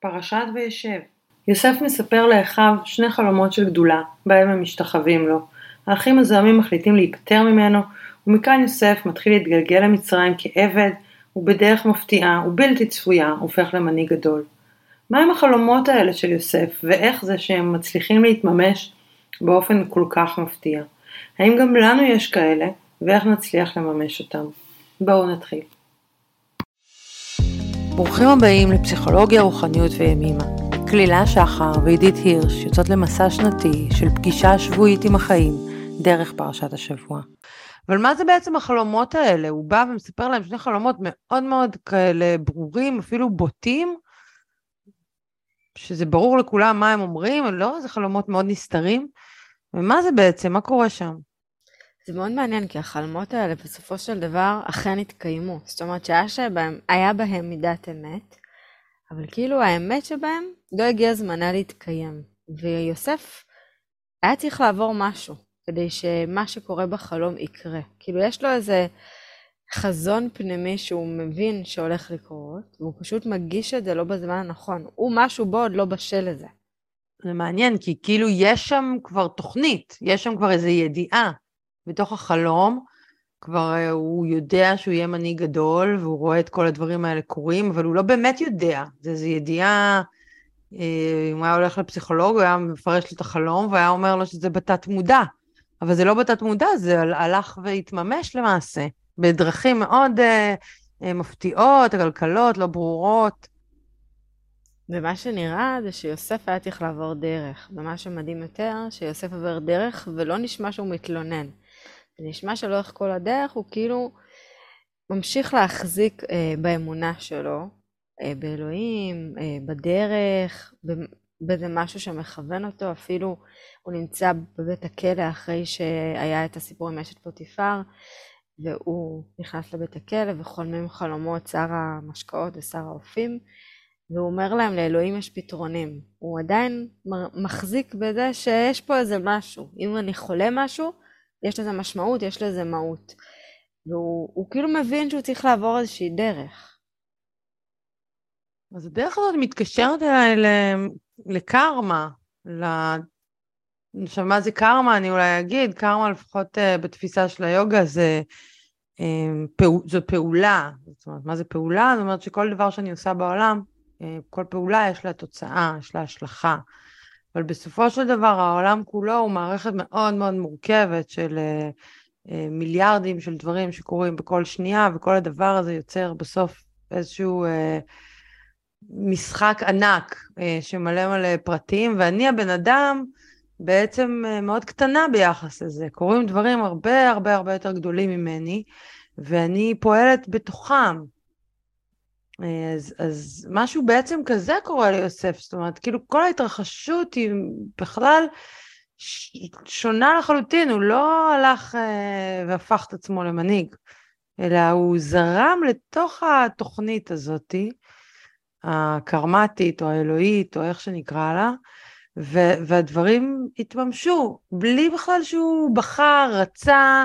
פרשת וישב יוסף מספר לאחיו שני חלומות של גדולה, בהם הם משתחווים לו. האחים הזוהמים מחליטים להיפטר ממנו, ומכאן יוסף מתחיל להתגלגל למצרים כעבד, ובדרך מפתיעה ובלתי צפויה הופך למנהיג גדול. מהם החלומות האלה של יוסף, ואיך זה שהם מצליחים להתממש באופן כל כך מפתיע? האם גם לנו יש כאלה, ואיך נצליח לממש אותם? בואו נתחיל. ברוכים הבאים לפסיכולוגיה, רוחניות וימימה. כלילה שחר ועידית הירש יוצאות למסע שנתי של פגישה שבועית עם החיים דרך פרשת השבוע. אבל מה זה בעצם החלומות האלה? הוא בא ומספר להם שני חלומות מאוד מאוד כאלה ברורים, אפילו בוטים, שזה ברור לכולם מה הם אומרים, לא, זה חלומות מאוד נסתרים. ומה זה בעצם? מה קורה שם? זה מאוד מעניין, כי החלומות האלה בסופו של דבר אכן התקיימו. זאת אומרת שהיה שבהם, בהם מידת אמת, אבל כאילו האמת שבהם לא הגיע זמנה להתקיים. ויוסף היה צריך לעבור משהו, כדי שמה שקורה בחלום יקרה. כאילו יש לו איזה חזון פנימי שהוא מבין שהולך לקרות, והוא פשוט מגיש את זה לא בזמן הנכון. הוא משהו בו עוד לא בשל לזה. זה מעניין, כי כאילו יש שם כבר תוכנית, יש שם כבר איזו ידיעה. בתוך החלום, כבר אה, הוא יודע שהוא יהיה מנהיג גדול, והוא רואה את כל הדברים האלה קורים, אבל הוא לא באמת יודע. זה איזו ידיעה, אה, אם הוא היה הולך לפסיכולוג, הוא היה מפרש לו את החלום, והיה אומר לו שזה בתת מודע. אבל זה לא בתת מודע, זה הלך והתממש למעשה, בדרכים מאוד uh, מפתיעות, עקלקלות, לא ברורות. ומה שנראה זה שיוסף היה צריך לעבור דרך, ומה שמדהים יותר, שיוסף עובר דרך ולא נשמע שהוא מתלונן. זה נשמע שלאורך כל הדרך הוא כאילו ממשיך להחזיק אה, באמונה שלו, אה, באלוהים, אה, בדרך, באיזה משהו שמכוון אותו, אפילו הוא נמצא בבית הכלא אחרי שהיה את הסיפור עם אשת פוטיפר, והוא נכנס לבית הכלא וחולמים חלומות שר המשקאות ושר האופים, והוא אומר להם לאלוהים יש פתרונים. הוא עדיין מחזיק בזה שיש פה איזה משהו. אם אני חולה משהו, יש לזה משמעות, יש לזה מהות. והוא כאילו מבין שהוא צריך לעבור איזושהי דרך. אז הדרך הזאת מתקשרת אליי לקרמה. עכשיו, מה זה קרמה? אני אולי אגיד, קרמה לפחות uh, בתפיסה של היוגה זה, um, פעו, זו פעולה. זאת אומרת, מה זה פעולה? זאת אומרת שכל דבר שאני עושה בעולם, uh, כל פעולה יש לה תוצאה, יש לה השלכה. אבל בסופו של דבר העולם כולו הוא מערכת מאוד מאוד מורכבת של uh, uh, מיליארדים של דברים שקורים בכל שנייה, וכל הדבר הזה יוצר בסוף איזשהו uh, משחק ענק uh, שמלא מלא פרטים, ואני הבן אדם בעצם uh, מאוד קטנה ביחס לזה. קורים דברים הרבה הרבה הרבה יותר גדולים ממני, ואני פועלת בתוכם. אז, אז משהו בעצם כזה קורה ליוסף, זאת אומרת, כאילו כל ההתרחשות היא בכלל שונה לחלוטין, הוא לא הלך אה, והפך את עצמו למנהיג, אלא הוא זרם לתוך התוכנית הזאתי, הקרמטית או האלוהית או איך שנקרא לה, ו- והדברים התממשו, בלי בכלל שהוא בחר, רצה,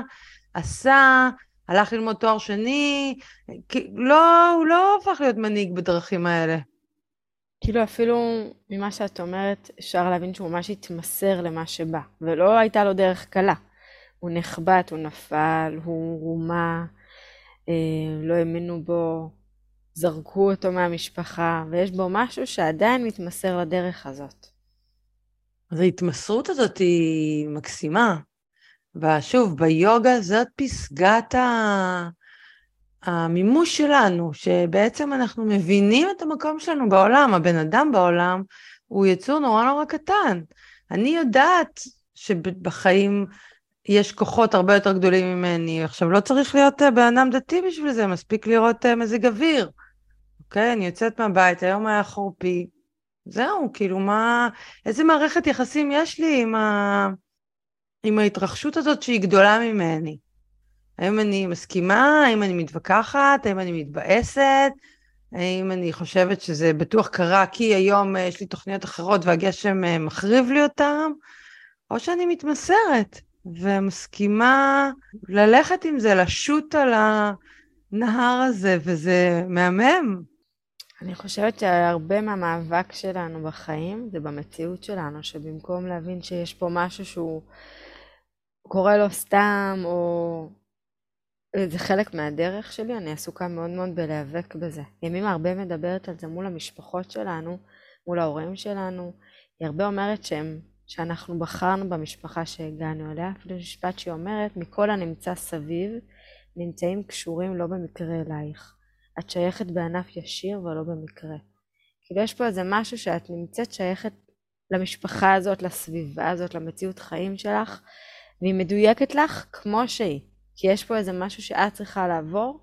עשה, הלך ללמוד תואר שני, לא, הוא לא הפך להיות מנהיג בדרכים האלה. כאילו אפילו ממה שאת אומרת, אפשר להבין שהוא ממש התמסר למה שבא, ולא הייתה לו דרך קלה. הוא נחבט, הוא נפל, הוא רומה, אה, לא האמינו בו, זרקו אותו מהמשפחה, ויש בו משהו שעדיין מתמסר לדרך הזאת. אז ההתמסרות הזאת היא מקסימה. ושוב, ביוגה זאת פסגת ה... המימוש שלנו, שבעצם אנחנו מבינים את המקום שלנו בעולם, הבן אדם בעולם הוא יצור נורא נורא קטן. אני יודעת שבחיים יש כוחות הרבה יותר גדולים ממני. עכשיו, לא צריך להיות אה, בן אדם דתי בשביל זה, מספיק לראות אה, מזג אוויר. אוקיי? אני יוצאת מהבית, היום היה חורפי. זהו, כאילו, מה... איזה מערכת יחסים יש לי עם ה... עם ההתרחשות הזאת שהיא גדולה ממני. האם אני מסכימה? האם אני מתווכחת? האם אני מתבאסת? האם אני חושבת שזה בטוח קרה כי היום אה, יש לי תוכניות אחרות והגשם אה, מחריב לי אותם? או שאני מתמסרת ומסכימה ללכת עם זה, לשוט על הנהר הזה, וזה מהמם. אני חושבת שהרבה מהמאבק שלנו בחיים זה במציאות שלנו, שבמקום להבין שיש פה משהו שהוא קורה לו סתם, או זה חלק מהדרך שלי, אני עסוקה מאוד מאוד בלהיאבק בזה. ימימה הרבה מדברת על זה מול המשפחות שלנו, מול ההורים שלנו. היא הרבה אומרת שהם, שאנחנו בחרנו במשפחה שהגענו אליה, אפילו משפט שהיא אומרת, מכל הנמצא סביב, נמצאים קשורים לא במקרה אלייך. את שייכת בענף ישיר ולא במקרה. כאילו יש פה איזה משהו שאת נמצאת שייכת למשפחה הזאת, לסביבה הזאת, למציאות חיים שלך, והיא מדויקת לך כמו שהיא. כי יש פה איזה משהו שאת צריכה לעבור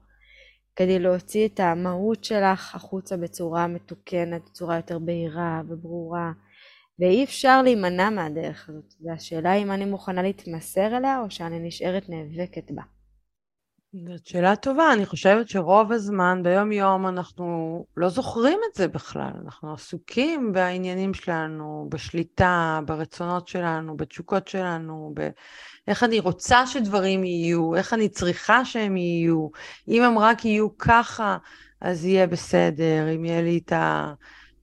כדי להוציא את המהות שלך החוצה בצורה מתוקנת, בצורה יותר בהירה וברורה. ואי אפשר להימנע מהדרך הזאת. והשאלה אם אני מוכנה להתמסר אליה או שאני נשארת נאבקת בה. זאת שאלה טובה, אני חושבת שרוב הזמן ביום יום אנחנו לא זוכרים את זה בכלל, אנחנו עסוקים בעניינים שלנו, בשליטה, ברצונות שלנו, בתשוקות שלנו, באיך אני רוצה שדברים יהיו, איך אני צריכה שהם יהיו, אם הם רק יהיו ככה, אז יהיה בסדר, אם יהיה לי את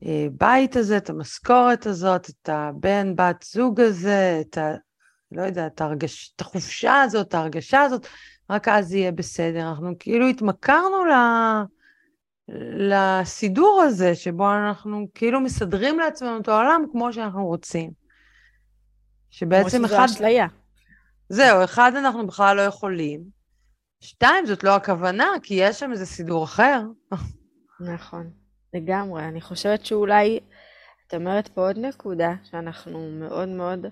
הבית הזה, את המשכורת הזאת, את הבן, בת זוג הזה, את ה... לא יודע, את, הרגש, את החופשה הזאת, את ההרגשה הזאת, רק אז יהיה בסדר. אנחנו כאילו התמכרנו ל... לסידור הזה, שבו אנחנו כאילו מסדרים לעצמנו את העולם כמו שאנחנו רוצים. שבעצם אחד... כמו שזו אשליה. זהו, אחד, אנחנו בכלל לא יכולים. שתיים, זאת לא הכוונה, כי יש שם איזה סידור אחר. נכון, לגמרי. אני חושבת שאולי, את אומרת פה עוד נקודה, שאנחנו מאוד מאוד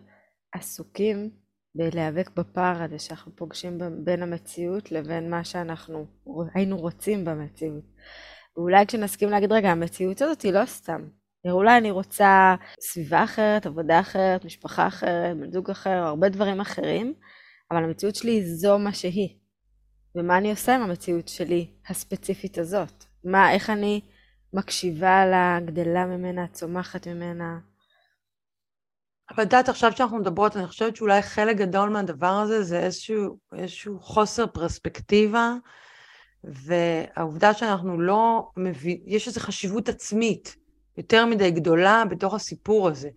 עסוקים בלהיאבק בפער הזה שאנחנו פוגשים בין המציאות לבין מה שאנחנו היינו רוצים במציאות. ואולי כשנסכים להגיד, רגע, המציאות הזאת היא לא סתם. אולי אני רוצה סביבה אחרת, עבודה אחרת, משפחה אחרת, בן זוג אחר, הרבה דברים אחרים, אבל המציאות שלי זו מה שהיא. ומה אני עושה עם המציאות שלי הספציפית הזאת? מה, איך אני מקשיבה לה, גדלה ממנה, צומחת ממנה? אבל את יודעת, עכשיו שאנחנו מדברות, אני חושבת שאולי חלק גדול מהדבר הזה זה איזשהו, איזשהו חוסר פרספקטיבה, והעובדה שאנחנו לא מבינים, יש איזו חשיבות עצמית יותר מדי גדולה בתוך הסיפור הזה.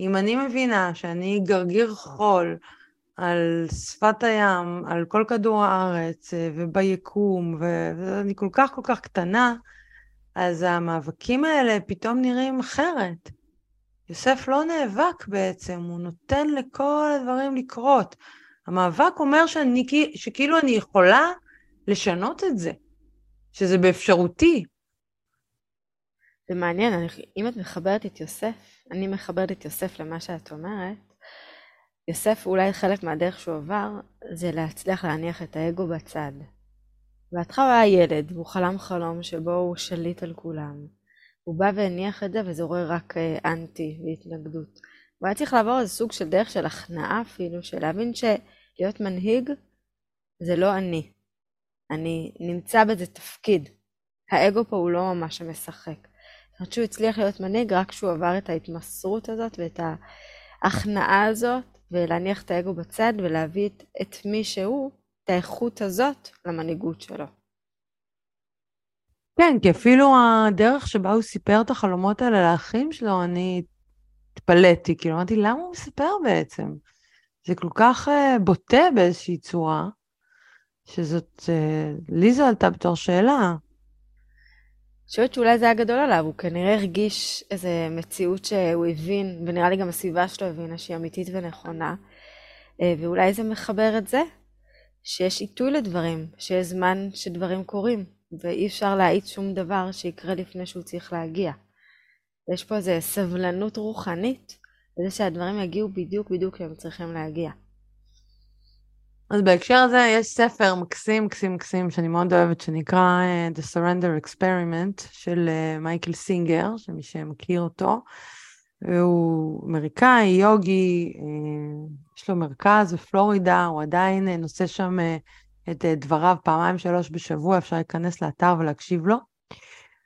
אם אני מבינה שאני גרגיר חול על שפת הים, על כל כדור הארץ אה, וביקום, ואני כל כך כל כך קטנה, אז המאבקים האלה פתאום נראים אחרת. יוסף לא נאבק בעצם, הוא נותן לכל הדברים לקרות. המאבק אומר שאני, שכאילו אני יכולה לשנות את זה, שזה באפשרותי. זה מעניין, אני, אם את מחברת את יוסף, אני מחברת את יוסף למה שאת אומרת, יוסף אולי חלק מהדרך שהוא עבר, זה להצליח להניח את האגו בצד. בהתחלה הוא היה ילד, והוא חלם חלום שבו הוא שליט על כולם. הוא בא והניח את זה וזה עורר רק אה, אנטי והתנגדות. הוא היה צריך לעבור איזה סוג של דרך של הכנעה אפילו, של להבין שלהיות מנהיג זה לא אני. אני נמצא בזה תפקיד. האגו פה הוא לא ממש משחק. זאת אומרת שהוא הצליח להיות מנהיג רק כשהוא עבר את ההתמסרות הזאת ואת ההכנעה הזאת, ולהניח את האגו בצד ולהביא את, את מי שהוא, את האיכות הזאת, למנהיגות שלו. כן, כי אפילו הדרך שבה הוא סיפר את החלומות האלה לאחים שלו, אני התפלאתי, כאילו אמרתי, למה הוא מספר בעצם? זה כל כך uh, בוטה באיזושהי צורה, שזאת, uh, לי זו עלתה בתור שאלה. חושבת שאולי זה היה גדול עליו, הוא כנראה הרגיש איזו מציאות שהוא הבין, ונראה לי גם הסביבה שלו הבינה שהיא אמיתית ונכונה, אה, ואולי זה מחבר את זה, שיש עיתוי לדברים, שיש זמן שדברים קורים. ואי אפשר להאיץ שום דבר שיקרה לפני שהוא צריך להגיע. יש פה איזו סבלנות רוחנית לזה שהדברים יגיעו בדיוק בדיוק כשהם צריכים להגיע. אז בהקשר הזה יש ספר מקסים מקסים מקסים שאני מאוד אוהבת שנקרא uh, The Surrender Experiment של uh, מייקל סינגר, שמי שמכיר אותו. הוא אמריקאי, יוגי, uh, יש לו מרכז בפלורידה, הוא עדיין נושא שם את אה, דבריו פעמיים שלוש בשבוע, אפשר להיכנס לאתר ולהקשיב לו.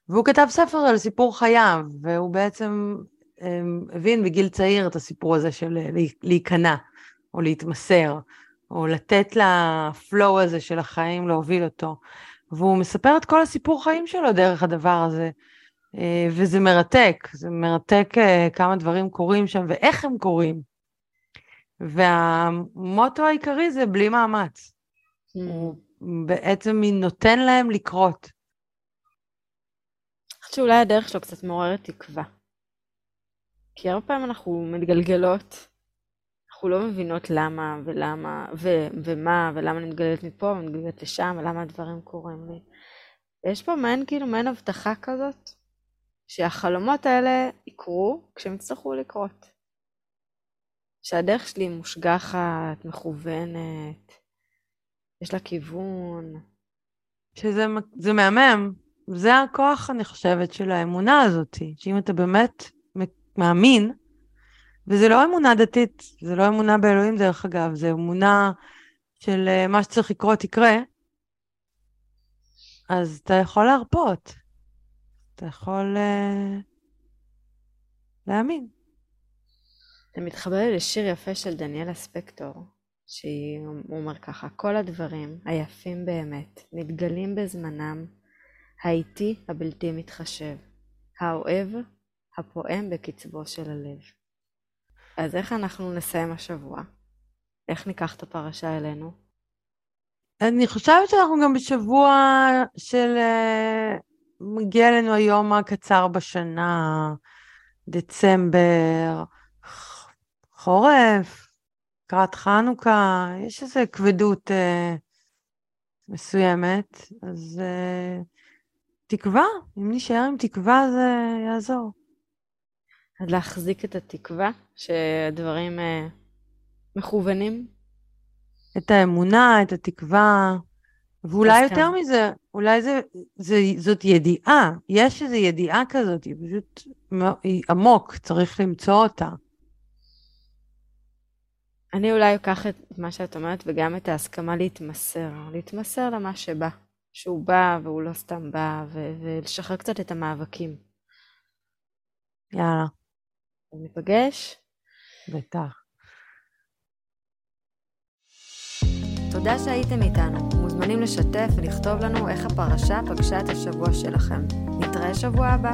והוא כתב ספר על סיפור חייו, והוא בעצם אמ, הבין בגיל צעיר את הסיפור הזה של אה, להיכנע, או להתמסר, או לתת לפלואו הזה של החיים להוביל אותו. והוא מספר את כל הסיפור חיים שלו דרך הדבר הזה. אה, וזה מרתק, זה מרתק כמה דברים קורים שם ואיך הם קורים. והמוטו העיקרי זה בלי מאמץ. הוא בעצם נותן להם לקרות. אני חושבת שאולי הדרך שלו קצת מעוררת תקווה. כי הרבה פעמים אנחנו מתגלגלות, אנחנו לא מבינות למה ולמה ו- ומה ולמה אני מתגלגלת מפה ומתגלגלת לשם ולמה הדברים קורים לי. יש פה מעין כאילו מעין הבטחה כזאת שהחלומות האלה יקרו כשהם יצטרכו לקרות. שהדרך שלי מושגחת, מכוונת, יש לה כיוון. שזה זה מהמם, זה הכוח, אני חושבת, של האמונה הזאת, שאם אתה באמת מאמין, וזה לא אמונה דתית, זה לא אמונה באלוהים דרך אגב, זה אמונה של אה, מה שצריך לקרות יקרה, אז אתה יכול להרפות, אתה יכול uh, להאמין. זה מתחבר לי לשיר יפה של דניאלה ספקטור, שהוא אומר ככה, כל הדברים היפים באמת מתגלים בזמנם, האיטי הבלתי מתחשב, האוהב הפועם בקצבו של הלב. אז איך אנחנו נסיים השבוע? איך ניקח את הפרשה אלינו? אני חושבת שאנחנו גם בשבוע של... אה, מגיע אלינו היום הקצר בשנה, דצמבר, חורף, לקראת חנוכה, יש איזו כבדות אה, מסוימת, אז אה, תקווה, אם נשאר עם תקווה זה יעזור. אז להחזיק את התקווה שהדברים אה, מכוונים. את האמונה, את התקווה, ואולי יותר כאן. מזה, אולי זה, זה, זאת ידיעה, יש איזו ידיעה כזאת, היא פשוט היא עמוק, צריך למצוא אותה. אני אולי אקח את מה שאת אומרת וגם את ההסכמה להתמסר, להתמסר למה שבא, שהוא בא והוא לא סתם בא, ו- ולשחרר קצת את המאבקים. יאללה. ניפגש? בטח. תודה שהייתם איתנו. מוזמנים לשתף ולכתוב לנו איך הפרשה פגשה את השבוע שלכם. נתראה שבוע הבא.